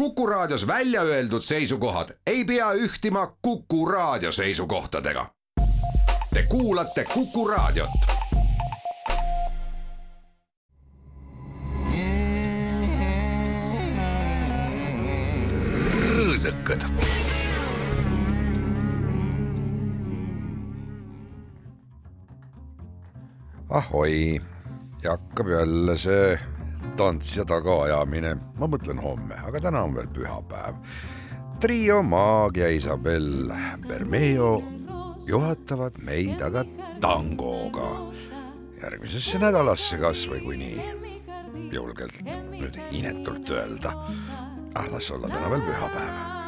Kuku Raadios välja öeldud seisukohad ei pea ühtima Kuku Raadio seisukohtadega. Te kuulate Kuku Raadiot. rõõsakad. ahoi, ja hakkab jälle see tants ja tagaajamine, ma mõtlen homme, aga täna on veel pühapäev. trio Maagia Isabel Bermeo juhatavad meid aga tangoga järgmisesse nädalasse kasvõi kui nii julgelt nüüd inetult öelda. ah, las olla täna veel pühapäev.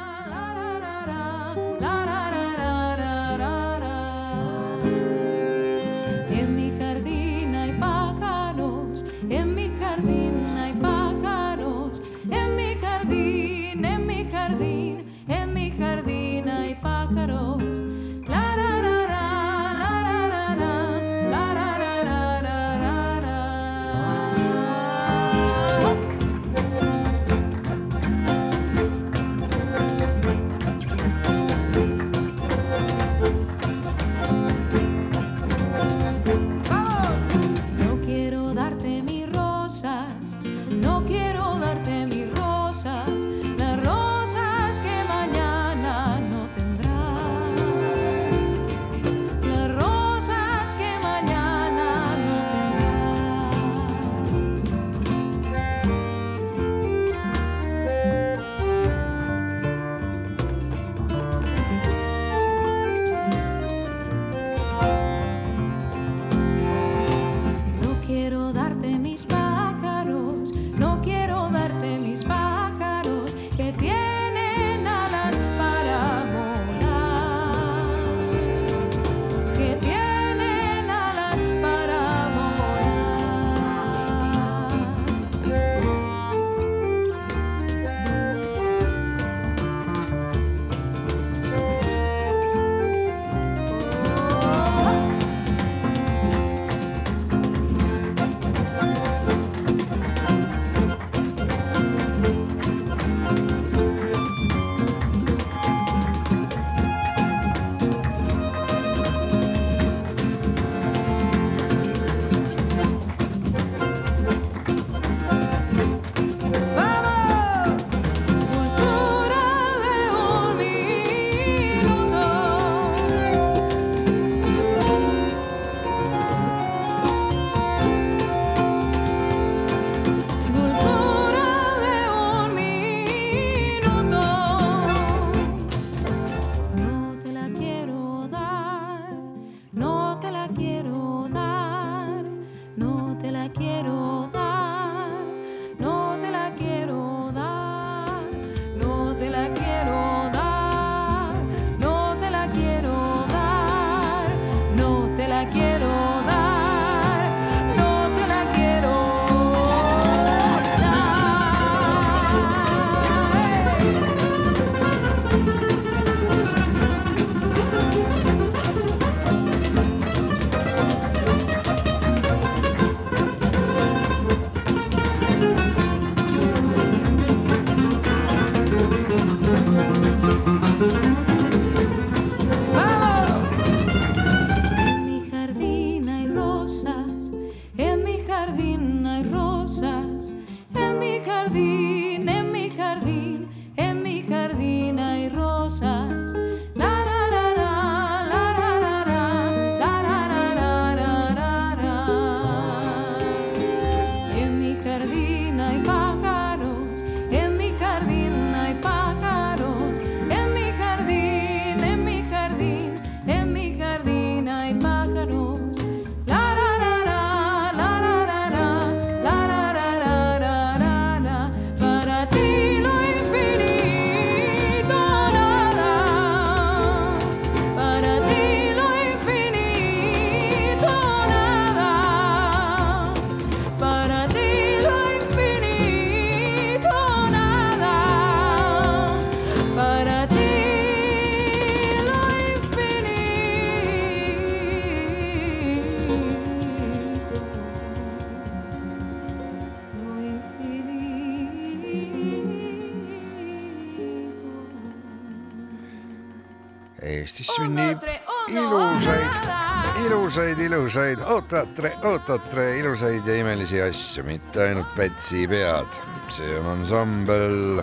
Ilusaid ootatre, ootatre, ilusaid ja imelisi asju, mitte ainult Pätsi pead. see on ansambel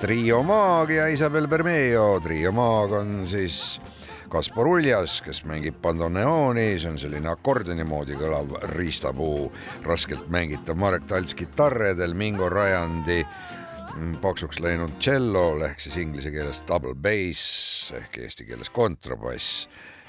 Trio Maag ja Isabel Bermeo. Trio Maag on siis Kaspar Uljas, kes mängib bandoneooni, see on selline akordioni moodi kõlav riistapuu, raskelt mängitav Marek Talts kitarredel, Mingo Rajandi paksuks läinud tšellol ehk siis inglise keeles double bass ehk eesti keeles kontrabass.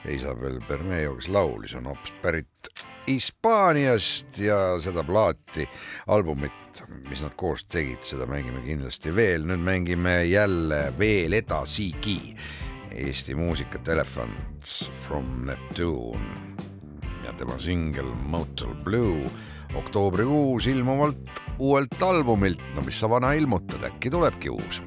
Isabel Bermeo, kes laulis, on hoopis pärit Hispaaniast ja seda plaati, albumit, mis nad koos tegid, seda mängime kindlasti veel, nüüd mängime jälle veel edasigi. Eesti muusikat Elephants from Neptune ja tema singel Motel Blue. Oktoobrikuus ilmuvalt uuelt albumilt, no mis sa vana ilmutad, äkki tulebki uus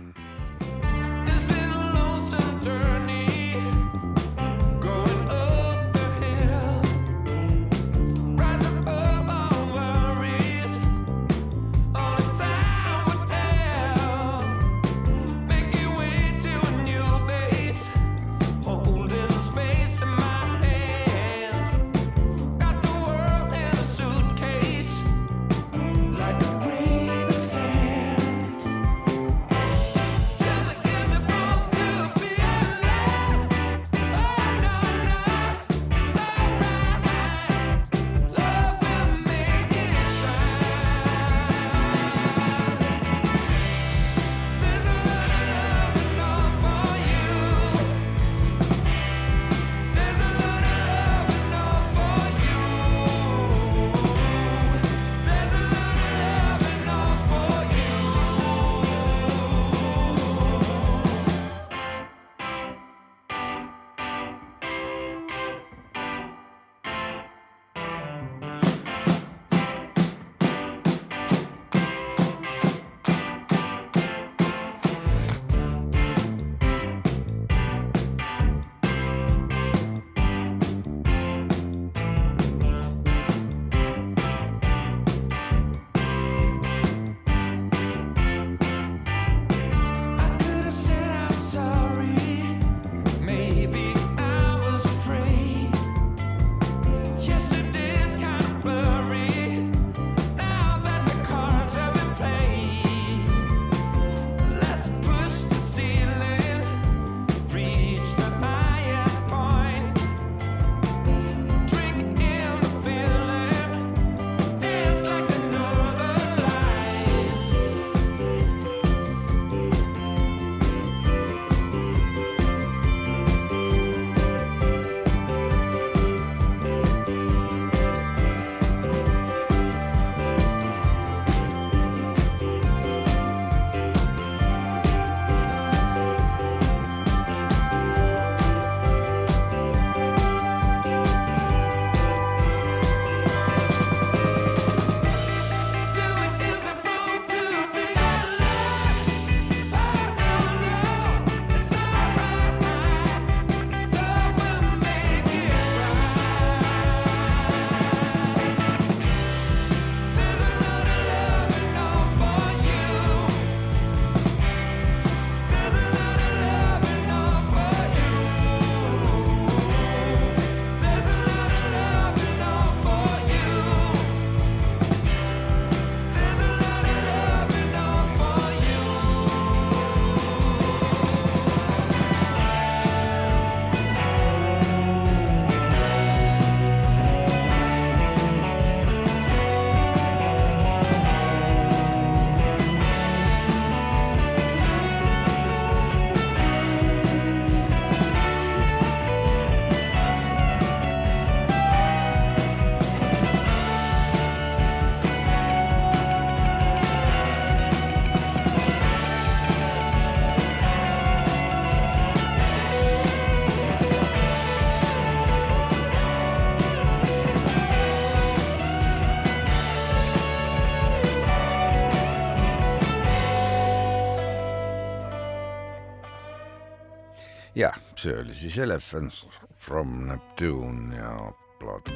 see oli siis Elephants from Neptune ja plaat,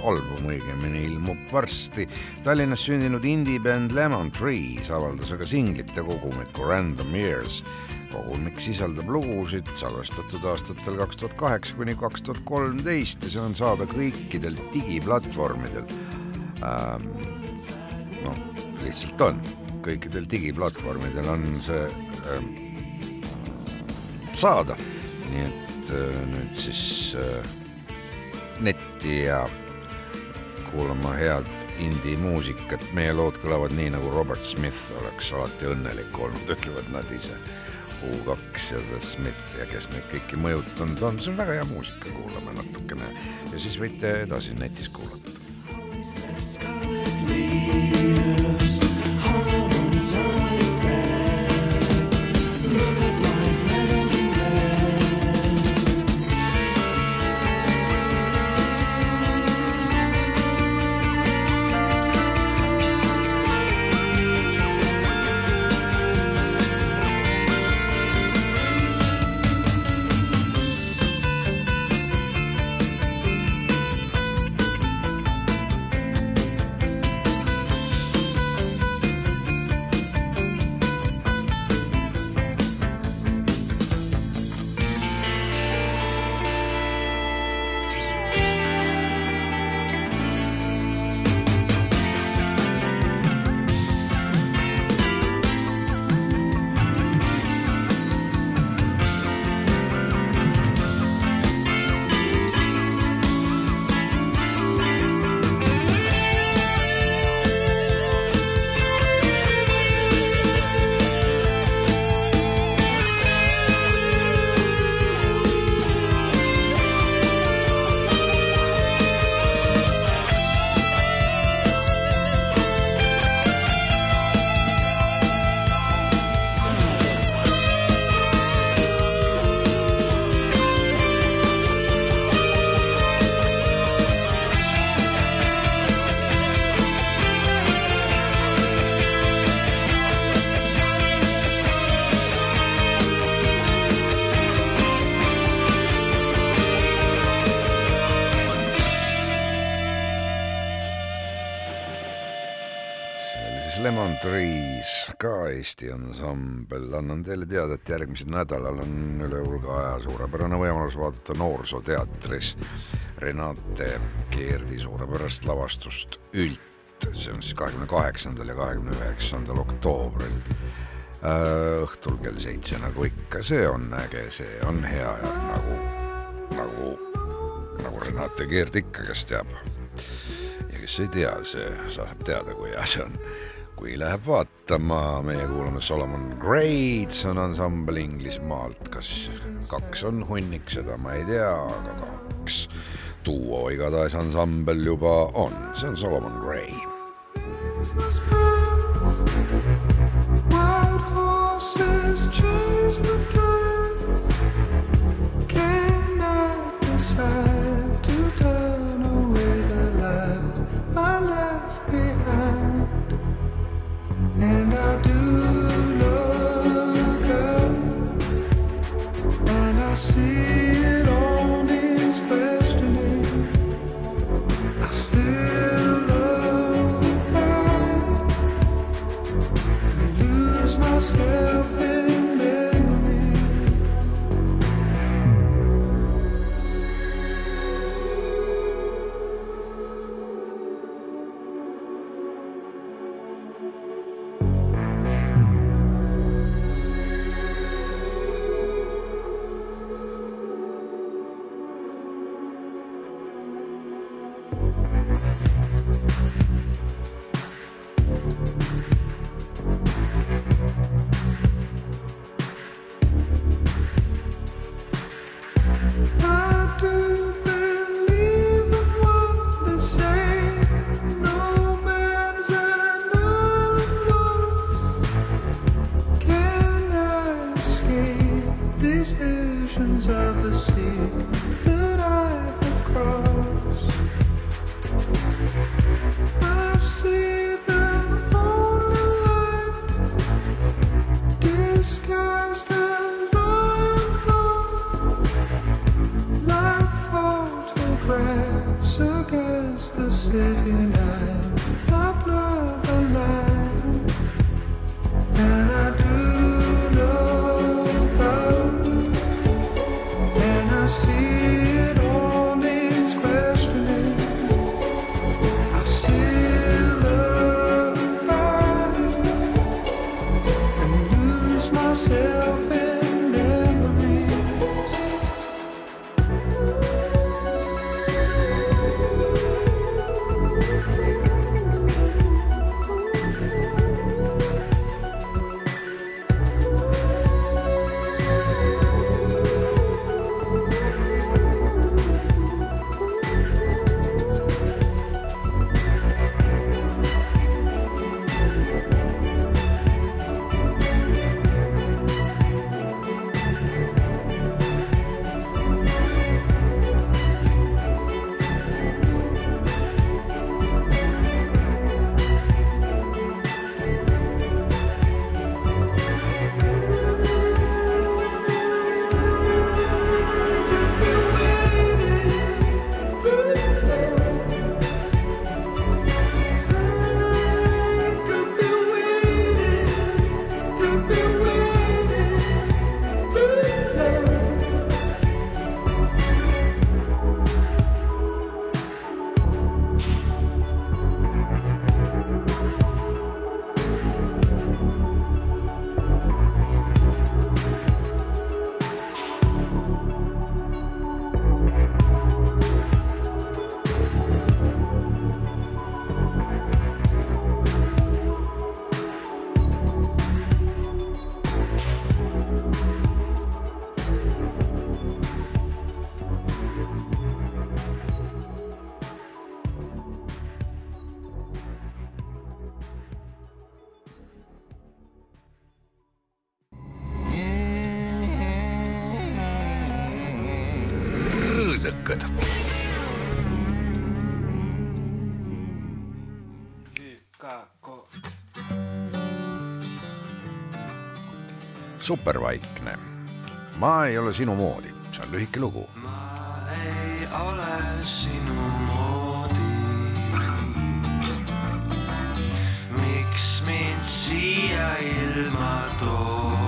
album õigemini ilmub varsti. Tallinnas sündinud indie-bänd Lemon Trees avaldas aga singlite kogumiku Random Years kogumik sisaldab lugusid salvestatud aastatel kaks tuhat kaheksa kuni kaks tuhat kolmteist ja see on saada kõikidel digiplatvormidel ähm,. noh, lihtsalt on, kõikidel digiplatvormidel on see ähm, saada, nii et äh, nüüd siis äh, netti ja kuulama head indie-muusikat, meie lood kõlavad nii, nagu Robert Smith oleks alati õnnelik olnud, ütlevad nad ise. U2 ja The Smith ja kes neid kõiki mõjutanud on, see on väga hea muusika, kuulame natukene ja siis võite edasi netis kuulata. Eesti ansambel, annan teile teada, et järgmisel nädalal on üle hulga aja suurepärane võimalus vaadata Noorsooteatris Renate Keerdi suurepärast lavastust Ült. see on siis kahekümne kaheksandal ja kahekümne üheksandal oktoobril. Äh, õhtul kell seitse, nagu ikka, see on äge, see on hea ja nagu, nagu, nagu Renate Keerd ikka, kes teab. Ja kes ei tea, see saab teada, kui hea see on kui läheb vaatama, meie kuulame Solomon Grades on ansambel Inglismaalt, kas kaks on hunnik, seda ma ei tea, aga kaks duo igatahes ansambel juba on, see on Solomon Gray. Visions of the sea that I have crossed? I see supervaikne. ma ei ole sinu moodi, see on lühike lugu. ei ole sinu moodi. miks mind siia ilma toodi?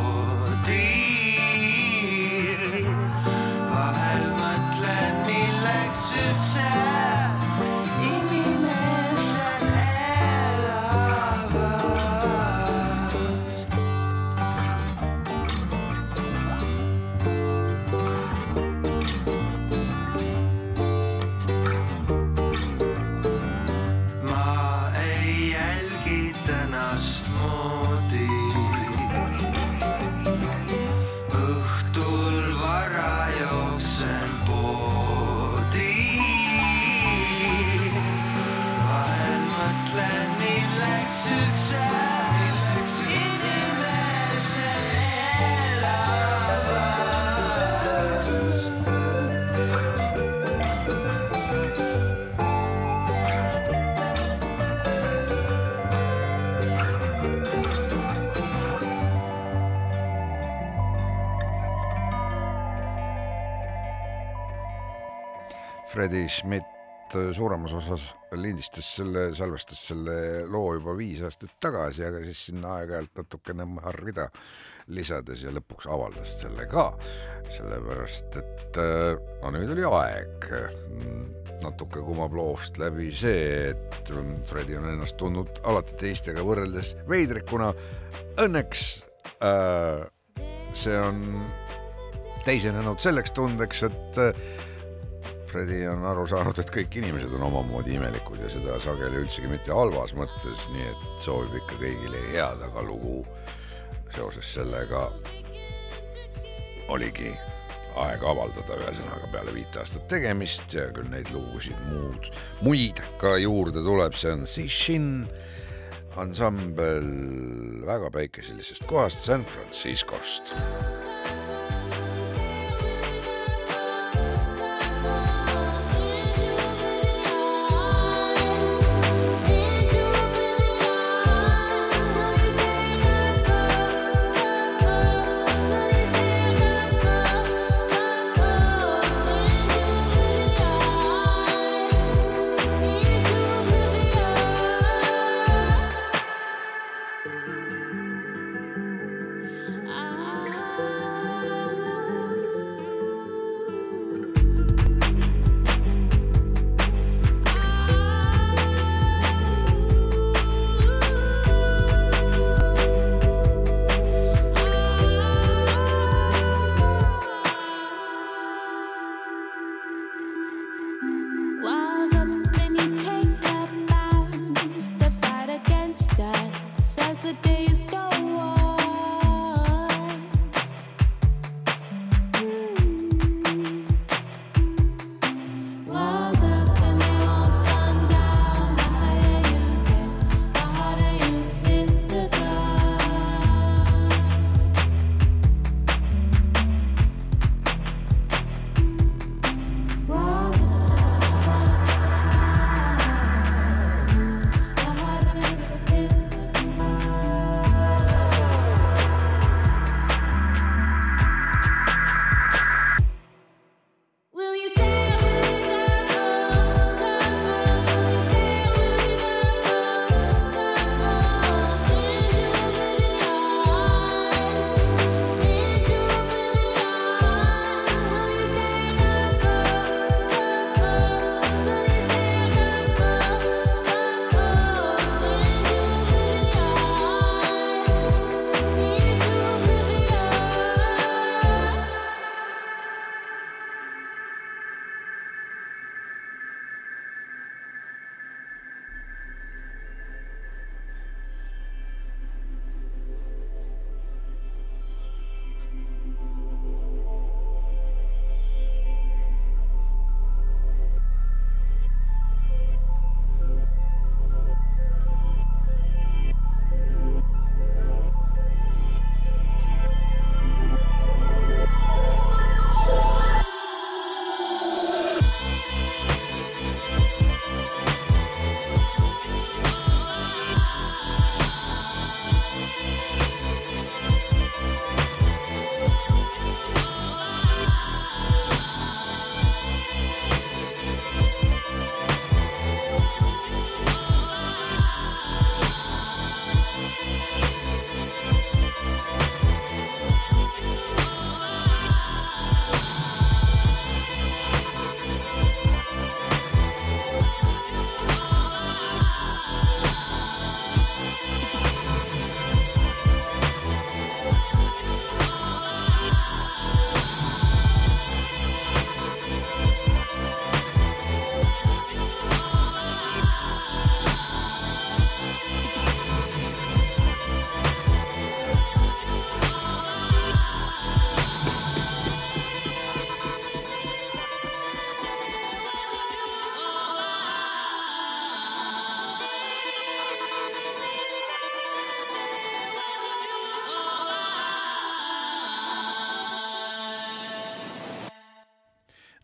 Freddie Schmidt suuremas osas lindistas selle, salvestas selle loo juba viis aastat tagasi, aga siis sinna aeg-ajalt natukene rida lisades ja lõpuks avaldas selle ka, sellepärast et äh, no nüüd oli aeg. natuke kumab loost läbi see, et Freddie on ennast tundnud alati teistega võrreldes veidrikuna. Õnneks äh, see on teisenenud selleks tundeks, et äh, Fredi on aru saanud, et kõik inimesed on omamoodi imelikud ja seda sageli üldsegi mitte halvas mõttes, nii et soovib ikka kõigile head, aga lugu seoses sellega oligi aeg avaldada, ühesõnaga peale viite aastat tegemist küll neid lugusid muud, muid ka juurde tuleb, see on Sishin ansambel väga päikeselisest kohast San Franciscost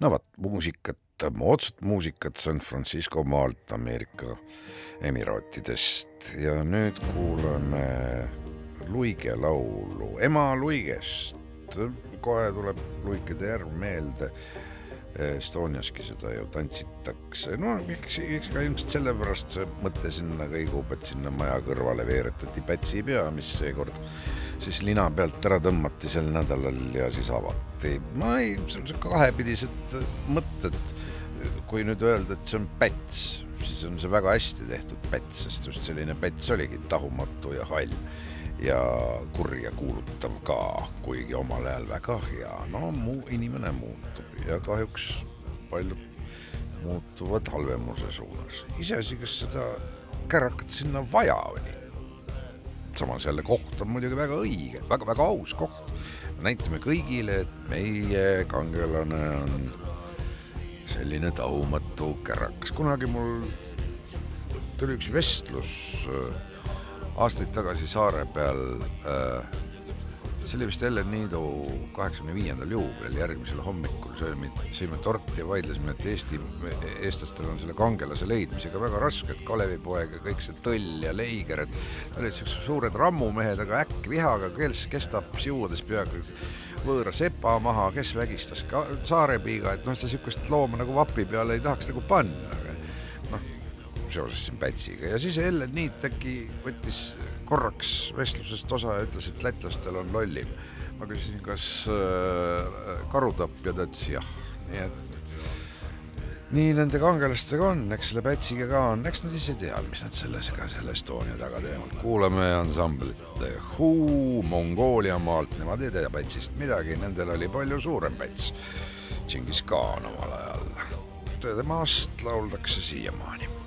no vot, muusikat, moodsat muusikat San Francisco maalt Ameerika Emiraatidest ja nüüd kuulame Luige laulu Ema Luigest. kohe tuleb Luikede järv meelde. Estoniaski seda ju tantsitakse, no eks, eks ka ilmselt sellepärast see mõte sinna kõigub, et sinna maja kõrvale veeretati Pätsi pea, mis seekord siis lina pealt ära tõmmati sel nädalal ja siis avati. ma ei, see on kahepidised mõtted. kui nüüd öelda, et see on Päts, siis on see väga hästi tehtud Päts, sest just selline Päts oligi tahumatu ja hall ja kurja kuulutav ka, kuigi omal ajal väga hea. no muu inimene muutub ja kahjuks paljud muutuvad halvemuse suunas. iseasi, kas seda kärakat sinna vaja oli. samas jälle koht on muidugi väga õige väga,, väga-väga aus koht. näitame kõigile, et meie kangelane on selline tahumatu kärakas. kunagi mul tuli üks vestlus äh, aastaid tagasi saare peal äh, see oli vist Ellen Niidu kaheksakümne viiendal juubelil, järgmisel hommikul sööme, sõime torti ja vaidlesime, et Eesti, eestlastel on selle kangelase leidmisega väga raske, et Kalevipoeg ja kõik see Tõll ja Leiger, et nad olid siuksed suured rammumehed, aga äkki vihaga, kes, kes tappis juudes peaaegu võõra sepa maha, kes vägistas ka saarepiiga, et noh, sa siukest looma nagu vapi peale ei tahaks nagu panna, seoses siin Pätsiga. Ja siis Ellen Niit äkki võttis korraks vestlusest osa ja ütles, et lätlastel on lollim. ma küsisin, kas äh, karutapp ja ta ütles jah, nii et nii nende kangelastega on, eks selle Pätsiga ka on, eks nad ise teavad, mis nad sellega selle Estonia taga teevad. kuulame ansamblit Who Mongoolia maalt, nemad ei tea Pätsist midagi, nendel oli palju suurem Päts, Džingis Khan omal ajal. temast lauldakse siiamaani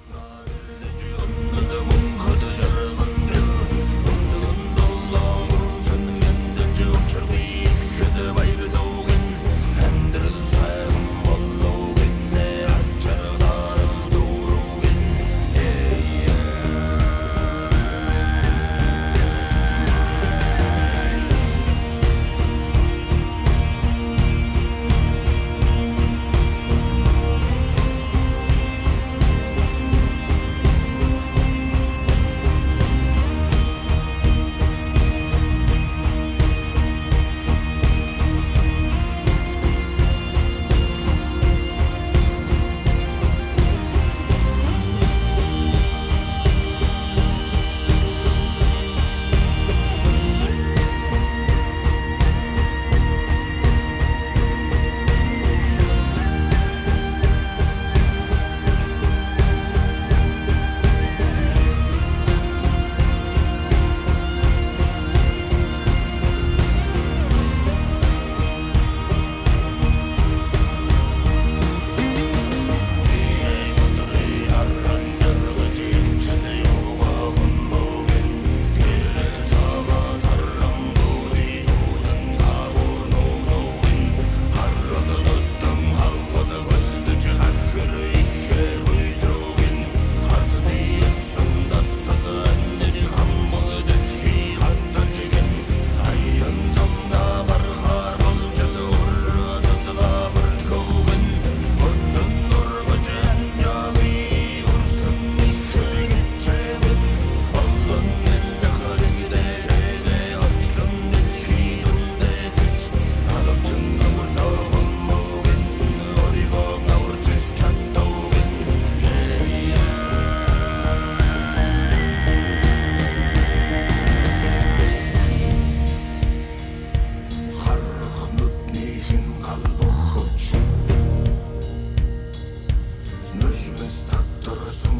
Durursun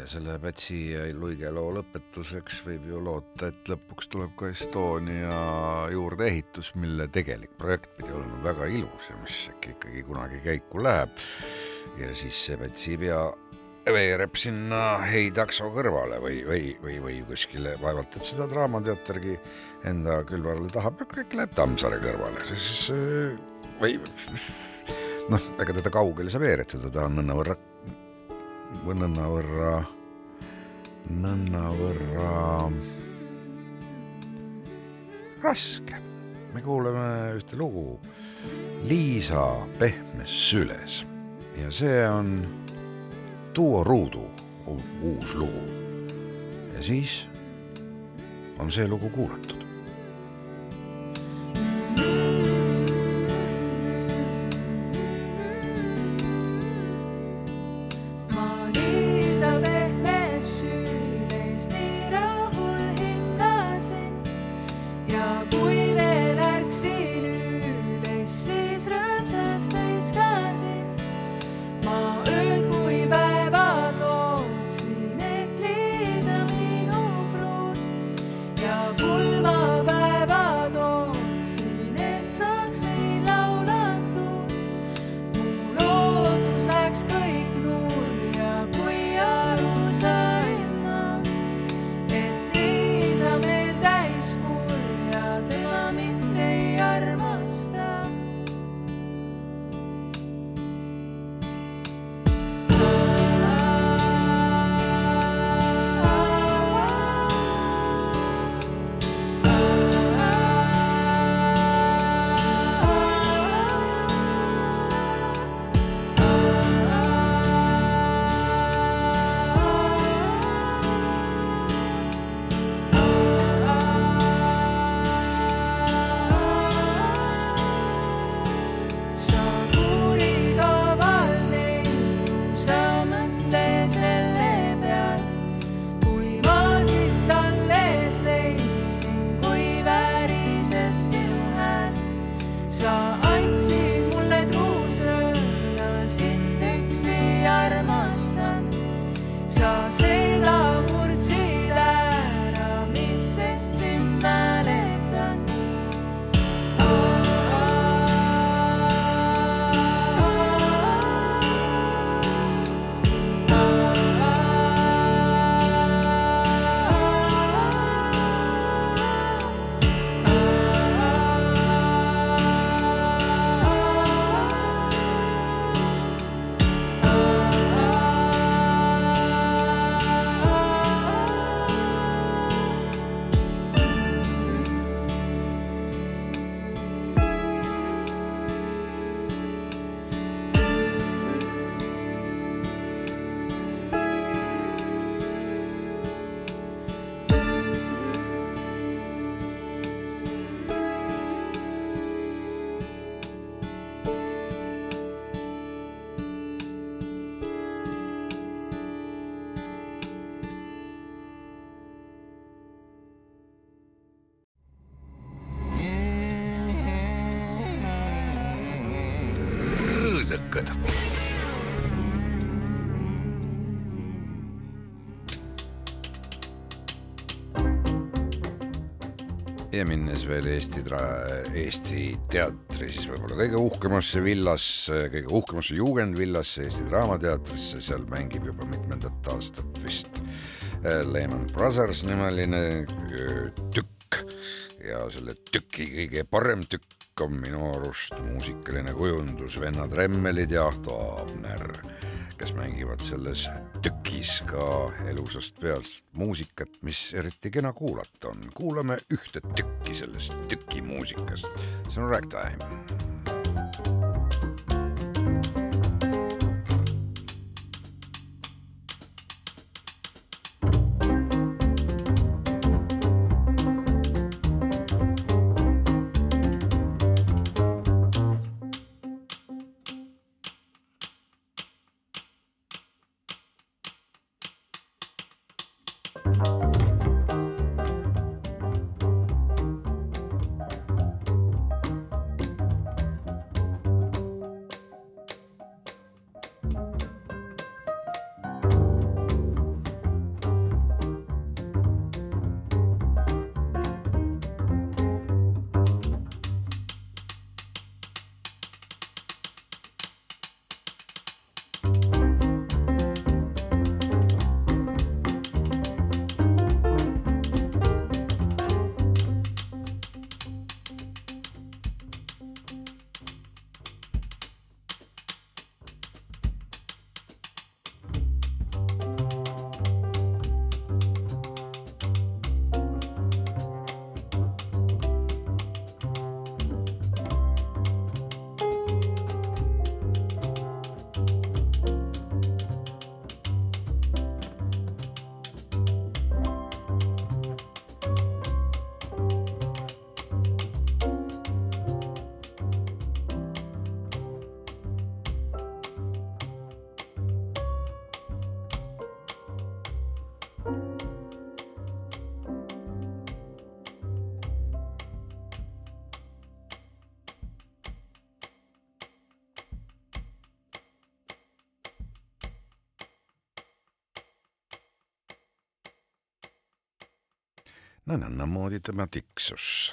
ja, selle Pätsi ja Luige loo lõpetuseks võib ju loota, et lõpuks tuleb ka Estonia juurdeehitus, mille tegelik projekt pidi olema väga ilus ja mis äkki ikkagi kunagi käiku läheb. ja siis see Pätsi pea veereb sinna Heitakso kõrvale või, või, või, või kuskile, vaevalt et seda Draamateatergi enda külvarale tahab, kõik läheb Tammsaare kõrvale, siis äh, või noh, ega teda kaugele sa veeretada, ta on nõnavõrra, nõnavõrra, nõnavõrra raske. me kuuleme ühte lugu Liisa Pehmes süles ja see on Duo Ruudu uus lugu. ja siis on see lugu kuulatud. Ja minnes veel Eesti, Eesti teatri siis võib-olla kõige uhkemasse villasse, kõige uhkemasse juugendvillasse, Eesti Draamateatrisse, seal mängib juba mitmendat aastat vist äh, Lehman Brothers nimeline äh, tükk. Ja selle tüki kõige parem tükk on minu arust muusikaline kujundus vennad Remmelid ja Ahto Aabner kes mängivad selles tükis ka elusast peast muusikat, mis eriti kena kuulata on. kuulame ühte tükki sellest tüki muusikast, see on Ragtime. No nõndamoodi tema tiksus.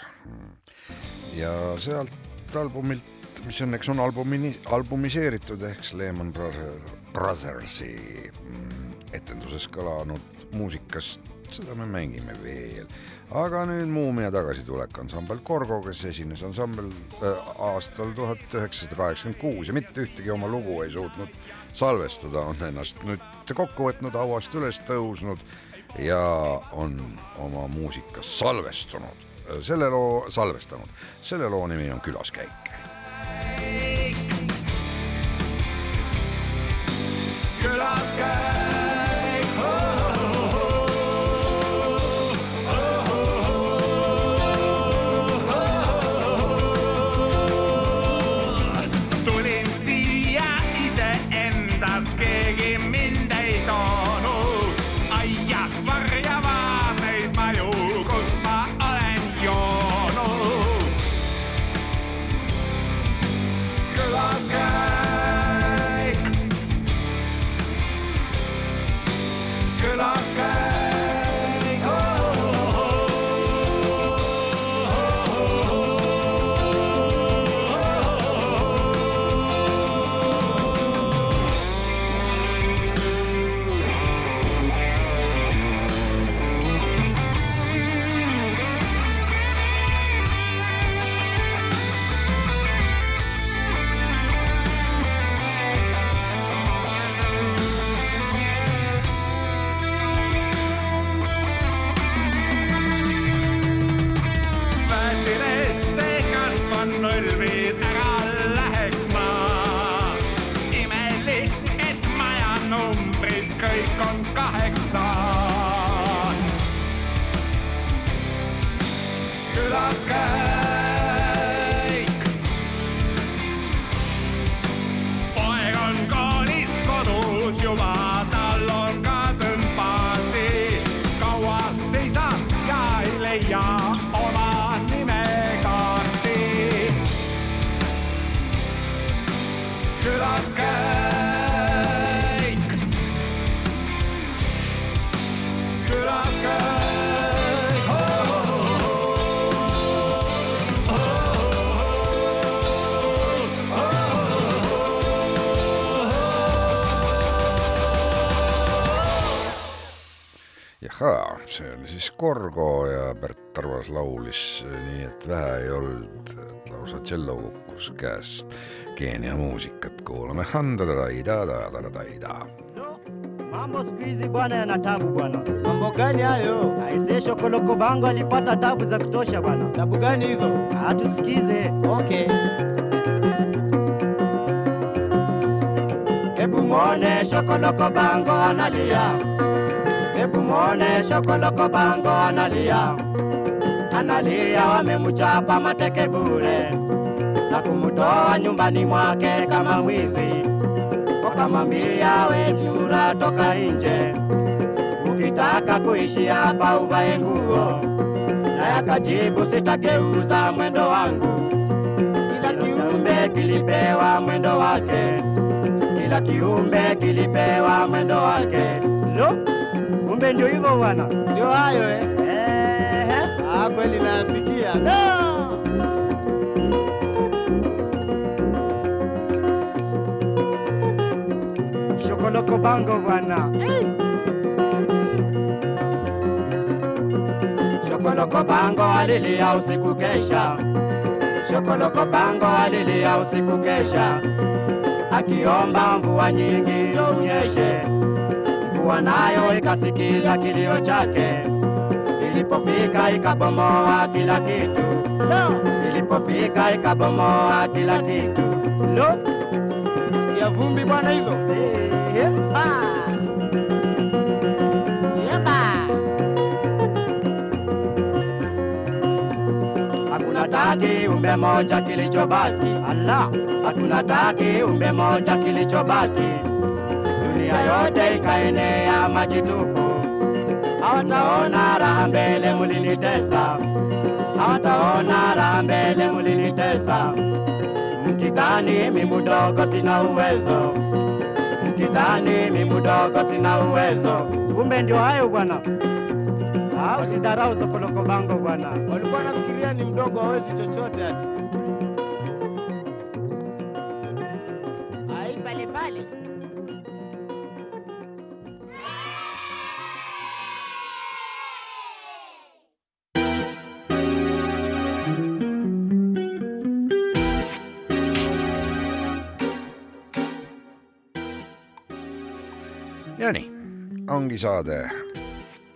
ja sealt albumilt, mis õnneks on albumini, albumiseeritud ehk Lehman Brothers, Brothersi mm, etenduses kõlanud muusikast, seda me mängime veel. aga nüüd Muumia tagasitulek ansambel Korgo, kes esines ansambel äh, aastal tuhat üheksasada kaheksakümmend kuus ja mitte ühtegi oma lugu ei suutnud salvestada, on ennast nüüd kokku võtnud, hauast üles tõusnud ja on oma muusikas salvestunud, selle loo salvestanud, selle loo nimi on külaskäik. Siis Korgo ja Pärt Arvas laulis nii, et vähe ei olnud, et lausa tšello kukkus käest. Keenia muusikat kuulame. Mambo siku hizi bwana yana tabu bwana. Mambo gani hayo? Aisee Shokoloko Bango alipata tabu za kutosha bwana. Tabu gani hizo? Atusikize. Okay. Hebu muone Shokoloko Bango analia. Hebu muone Shokoloko Bango analia. Analia wamemchapa mateke bure na kumtoa nyumbani mwake kama mwizi. Wakamwambia we chura, toka nje, ukitaka kuishi hapa uvae nguo. Naye akajibu sitakeuza mwendo wangu, kila kiumbe kilipewa mwendo wake, kila kiumbe kilipewa mwendo wake. Lo, kumbe ndio hivyo bwana. Ndio hayo eh? Eh, Ah, kweli nasikia No! Shokoloko Bango bwana. Shokoloko Bango alilia usiku kesha. Shokoloko Bango alilia usiku kesha, akiomba mvua nyingi ndio unyeshe. Mvua nayo ikasikiza kilio chake, ilipofika ikabomoa kila kitu. No! Ilipofika ikabomoa kila kitu. no. Sikia vumbi bwana hizo. Hakuna taki umbe moja kilichobaki, Allah, hakuna taki umbe moja kilichobaki. Dunia yote ikaenea maji tupu, hawataona raha mbele mulinitesa, hawataona raha mbele mulinitesa. Mkidhani mimi mdogo sina uwezo, mkidhani mimi mdogo sina uwezo, kumbe ndio hayo bwana. Usidharau Topoloko Bango bwana. Walikuwa nafikiria ni mdogo, hawezi chochote ati. Ai, pale pale. Ongi saade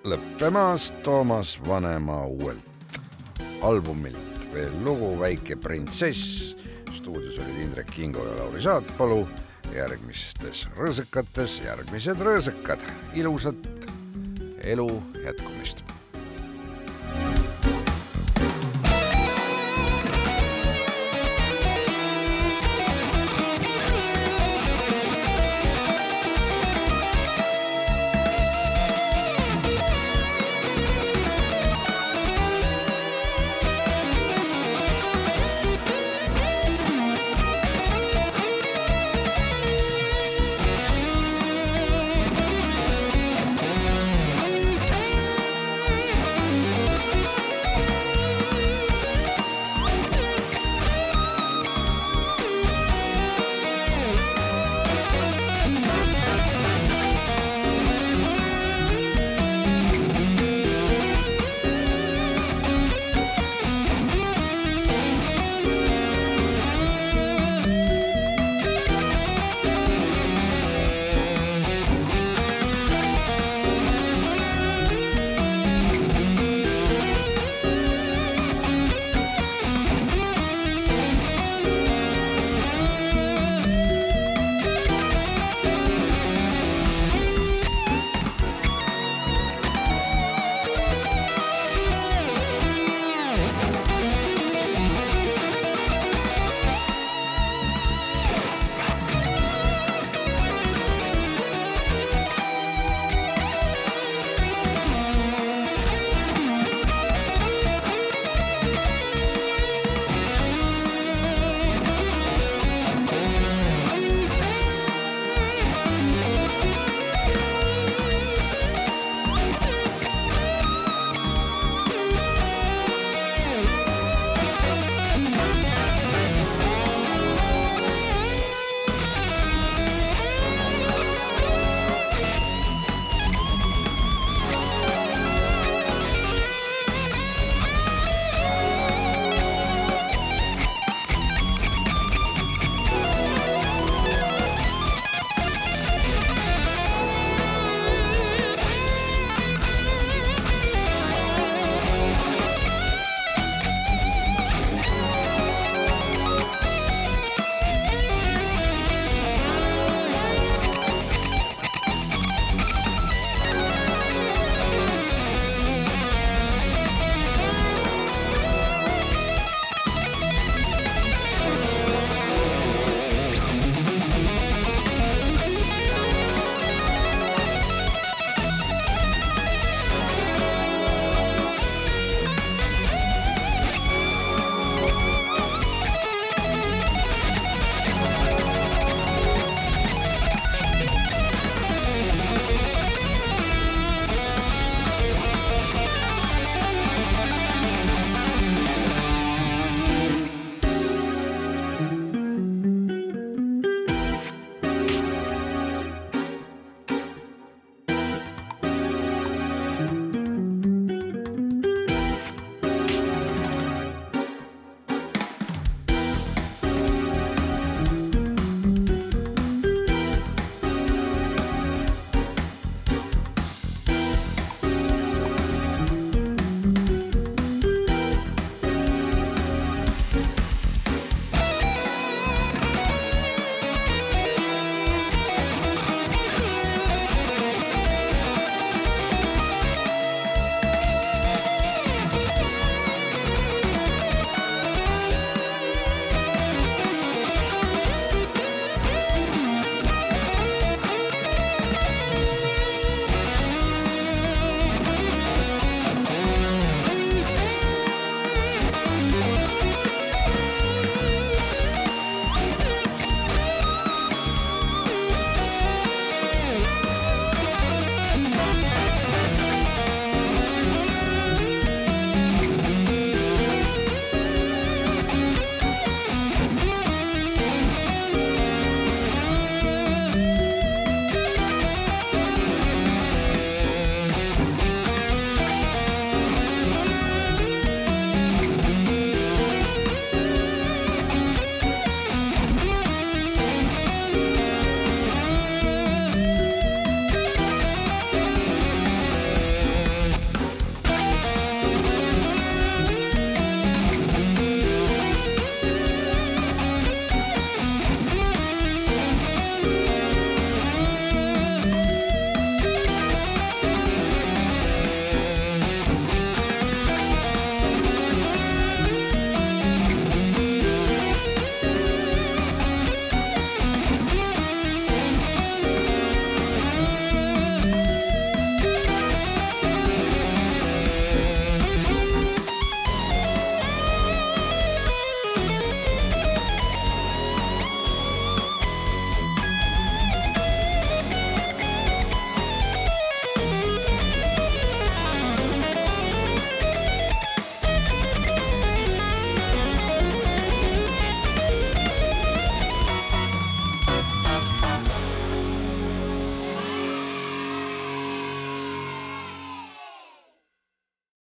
lõppemas Toomas Vanema uuelt albumilt veel lugu Väike printsess. stuudios olid Indrek Kingo ja Lauri Saatpalu. järgmistes rõõsakates järgmised rõõsakad, ilusat elu jätkumist